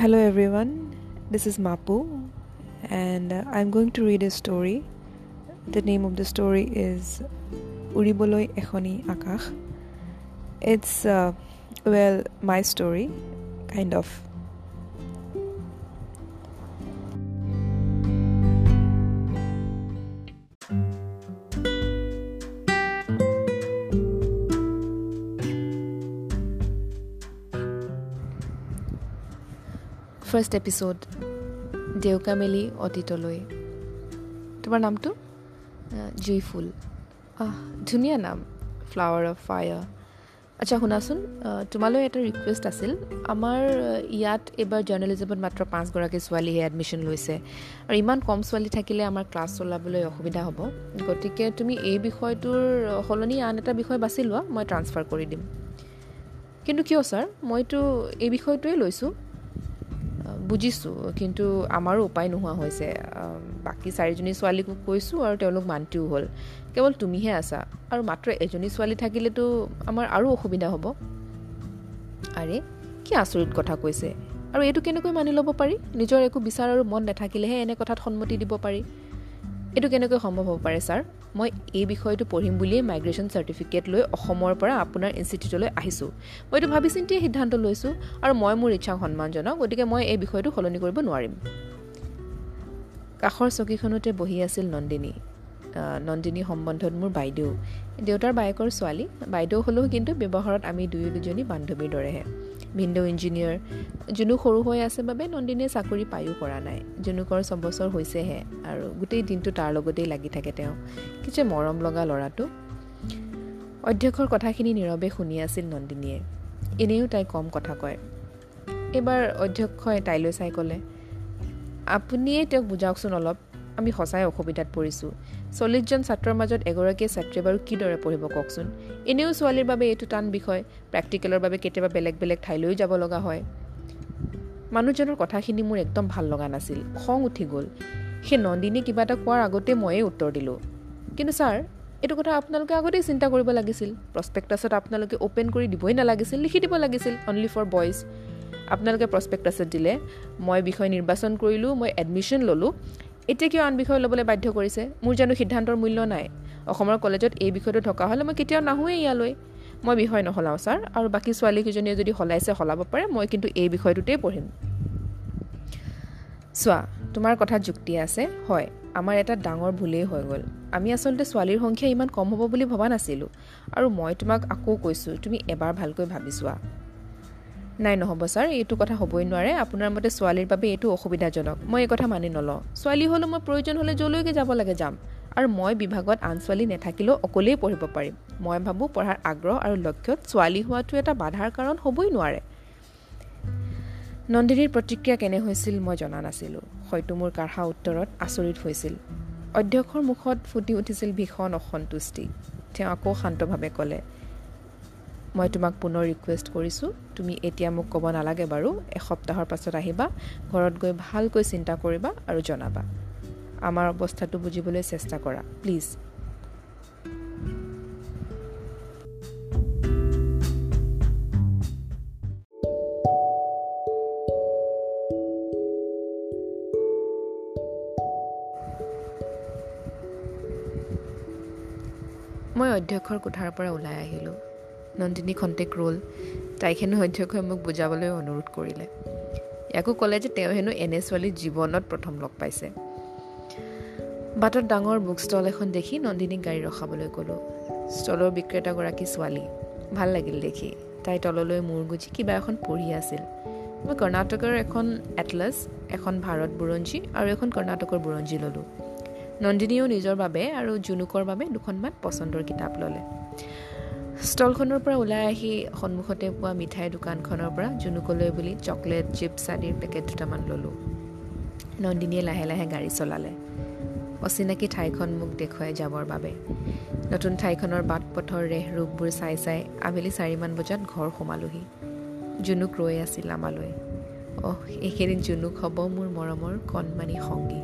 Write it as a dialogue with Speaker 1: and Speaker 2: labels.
Speaker 1: Hello everyone, this is Mapu, and uh, I'm going to read a story. The name of the story is Uriboloi Ekhoni Akach. It's, uh, well, my story, kind of. First episode দেউকা মেলি অতীতলৈ তোমাৰ নামটো জুইফুল আহ ধুনীয়া নাম flower of fire আচ্ছা শুনাচোন তোমালৈ এটা ৰিকুৱেষ্ট আছিল আমাৰ ইয়াত এইবাৰ জাৰ্নেলিজমত মাত্ৰ পাঁচগৰাকী ছোৱালীহে এডমিশ্যন লৈছে আৰু ইমান কম ছোৱালী থাকিলে আমাৰ ক্লাছ চলাবলৈ অসুবিধা হ'ব গতিকে তুমি এই বিষয়টোৰ সলনি আন এটা বিষয় বাছি লোৱা মই ট্ৰান্সফাৰ কৰি দিম কিন্তু কিয় ছাৰ মইতো এই বিষয়টোৱে লৈছোঁ বুজিছোঁ কিন্তু আমাৰো উপায় নোহোৱা হৈছে। বাকী চাৰিজনী ছোৱালীকো কৈছোঁ আৰু তেওঁলোক মান্তিও হ'ল। কেৱল তুমিহে আছা আৰু মাত্ৰ এজনী ছোৱালী থাকিলেতো আমাৰ আৰু অসুবিধা হ'ব। আৰে কি আচৰিত কথা কৈছে। আৰু এইটো কেনেকৈ মানি ল'ব পাৰি? নিজৰ একো বিচাৰ আৰু মন নাথাকিলেহে এনে কথাত সন্মতি দিব পাৰি। এইটো কেনেকৈ সম্ভৱ হ'ব পাৰে ছাৰ? মই এই বিষয়টো পঢ়িম বুলিয়েই মাইগ্ৰেশ্যন চাৰ্টিফিকেট লৈ অসমৰ পৰা আপোনাৰ ইনষ্টিটিউটলৈ আহিছোঁ। মই এইটো ভাবি চিন্তিয়ে সিদ্ধান্ত লৈছোঁ আৰু মই মোৰ ইচ্ছাক সন্মান জনাওঁ গতিকে মই এই বিষয়টো সলনি কৰিব নোৱাৰিম। কাষৰ চকীখনতে বহি আছিল নন্দিনী। নন্দিনী সম্বন্ধত মোৰ বাইদেউ। দেউতাৰ বায়েকৰ ছোৱালী। বাইদেউ হ'লেও কিন্তু ব্যৱহাৰত আমি দুয়ো দুজনী বান্ধৱীৰ দৰেহে। ভিন্দু ইঞ্জিনিয়াৰ। জুনুক সৰু হৈ আছে বাবে নন্দিনীয়ে চাকৰি পায়ো কৰা নাই। জুনুকৰ ছবছৰ হৈছেহে আৰু গোটেই দিনটো তাৰ লগতেই লাগি থাকে তেওঁ। কি যে মৰম লগা ল'ৰাটো। অধ্যক্ষৰ কথাখিনি নীৰৱে শুনি আছিল নন্দিনীয়ে। এনেও তাই কম কথা কয়। এইবাৰ অধ্যক্ষই তাইলৈ চাই ক'লে আপুনিয়ে তেওঁক বুজাওকচোন অলপ। আমি সঁচাই অসুবিধাত পৰিছোঁ। চল্লিছজন ছাত্ৰৰ মাজত এগৰাকীয়ে ছাত্ৰীয়ে বাৰু কিদৰে পঢ়িব কওকচোন? এনেও ছোৱালীৰ বাবে এইটো টান বিষয়। প্ৰেক্টিকেলৰ বাবে কেতিয়াবা বেলেগ বেলেগ ঠাইলৈও যাব লগা হয়। মানুহজনৰ কথাখিনি মোৰ একদম ভাল লগা নাছিল। খং উঠি গ'ল। সেই নন্দিনী কিবা এটা কোৱাৰ আগতে ময়েই উত্তৰ দিলোঁ। কিন্তু ছাৰ এইটো কথা আপোনালোকে আগতেই চিন্তা কৰিব লাগিছিল। প্ৰস্পেক্টাছত আপোনালোকে অ'পেন কৰি দিবই নালাগিছিল লিখি দিব লাগিছিল অনলি ফৰ বইজ আপোনালোকে প্ৰস্পেক্টাছত দিলে। মই বিষয় নিৰ্বাচন কৰিলোঁ মই এডমিশ্যন ল'লোঁ। এতিয়া কিয় আন বিষয় ল'বলৈ বাধ্য কৰিছে? মোৰ জানো সিদ্ধান্তৰ মূল্য নাই। অসমৰ কলেজত এই বিষয়টো থকা হ'লে মই কেতিয়াও নাহোঁৱেই ইয়ালৈ। মই বিষয় নহলাওঁ ছাৰ আৰু বাকী ছোৱালীকেইজনীয়ে যদি সলাইছে সলাব পাৰে মই কিন্তু এই বিষয়টোতেই পঢ়িম। চোৱা তোমাৰ কথাত যুক্তি আছে। হয় আমাৰ এটা ডাঙৰ ভুলেই হৈ গ'ল। আমি আচলতে ছোৱালীৰ সংখ্যা ইমান কম হ'ব বুলি ভবা নাছিলোঁ। আৰু মই তোমাক আকৌ কৈছোঁ তুমি এবাৰ ভালকৈ ভাবি চোৱা। নাই নহ'ব ছাৰ। এইটো কথা হ'বই নোৱাৰে। আপোনাৰ মতে ছোৱালীৰ বাবে এইটো অসুবিধাজনক। মই এই কথা মানি নলওঁ। ছোৱালী হ'লেও মই প্ৰয়োজন হ'লে য'লৈকে যাব লাগে যাম। আৰু মই বিভাগত আন ছোৱালী নাথাকিলেও অকলেই পঢ়িব পাৰিম। মই ভাবোঁ পঢ়াৰ আগ্ৰহ আৰু লক্ষ্যত ছোৱালী হোৱাটো এটা বাধাৰ কাৰণ হ'বই নোৱাৰে। নন্দিনীৰ প্ৰতিক্ৰিয়া কেনে হৈছিল মই জনা নাছিলোঁ। হয়তো মোৰ কাঢ়া উত্তৰত আচৰিত হৈছিল। অধ্যক্ষৰ মুখত ফুটি উঠিছিল ভীষণ অসন্তুষ্টি। তেওঁ আকৌ শান্তভাৱে ক'লে মই তোমাক পুনৰ ৰিকুৱেষ্ট কৰিছোঁ। তুমি এতিয়া মোক ক'ব নালাগে বাৰু এসপ্তাহৰ পাছত আহিবা ঘৰত গৈ ভালকৈ চিন্তা কৰিবা আৰু জনাবা। আমাৰ অৱস্থাটো বুজিবলৈ চেষ্টা কৰা প্লিজ মই অধ্যক্ষৰ কোঠাৰ পৰা ওলাই আহিলোঁ। নন্দিনী খন্তেক ৰ'ল। তাইক হেনো অধ্যক্ষই মোক বুজাবলৈ অনুৰোধ কৰিলে। ইয়াকো ক'লে যে তেওঁ হেনো এনে ছোৱালী জীৱনত প্ৰথম লগ পাইছে। বাটত ডাঙৰ বুক ষ্টল এখন দেখি নন্দিনীক গাড়ী ৰখাবলৈ ক'লোঁ। ষ্টলৰ বিক্ৰেতাগৰাকী ছোৱালী। ভাল লাগিল দেখি। তাই তললৈ মূৰ গুজি কিবা এখন পঢ়ি আছিল। মই কৰ্ণাটকৰ এখন এটলাছ এখন ভাৰত বুৰঞ্জী আৰু এখন কৰ্ণাটকৰ বুৰঞ্জী ল'লোঁ। নন্দিনীয়েও নিজৰ বাবে আৰু জুনুকৰ বাবে দুখনমান পচন্দৰ কিতাপ ল'লে। ষ্টলখনৰ পৰা ওলাই আহি সন্মুখতে পোৱা মিঠাই দোকানখনৰ পৰা জুনুকলৈ বুলি চকলেট চিপছ আদিৰ পেকেট দুটামান ল'লোঁ। নন্দিনীয়ে লাহে লাহে গাড়ী চলালে। অচিনাকি ঠাইখন মোক দেখুৱাই যাবৰ বাবে। নতুন ঠাইখনৰ বাট পথৰ ৰেহ ৰূপবোৰ চাই চাই আবেলি চাৰিমান বজাত ঘৰ সোমালোহি। জুনুক ৰৈ আছিল আমালৈ। অহ এইকেইদিন জুনুক হ'ব মোৰ মৰমৰ কণমানি সংগী।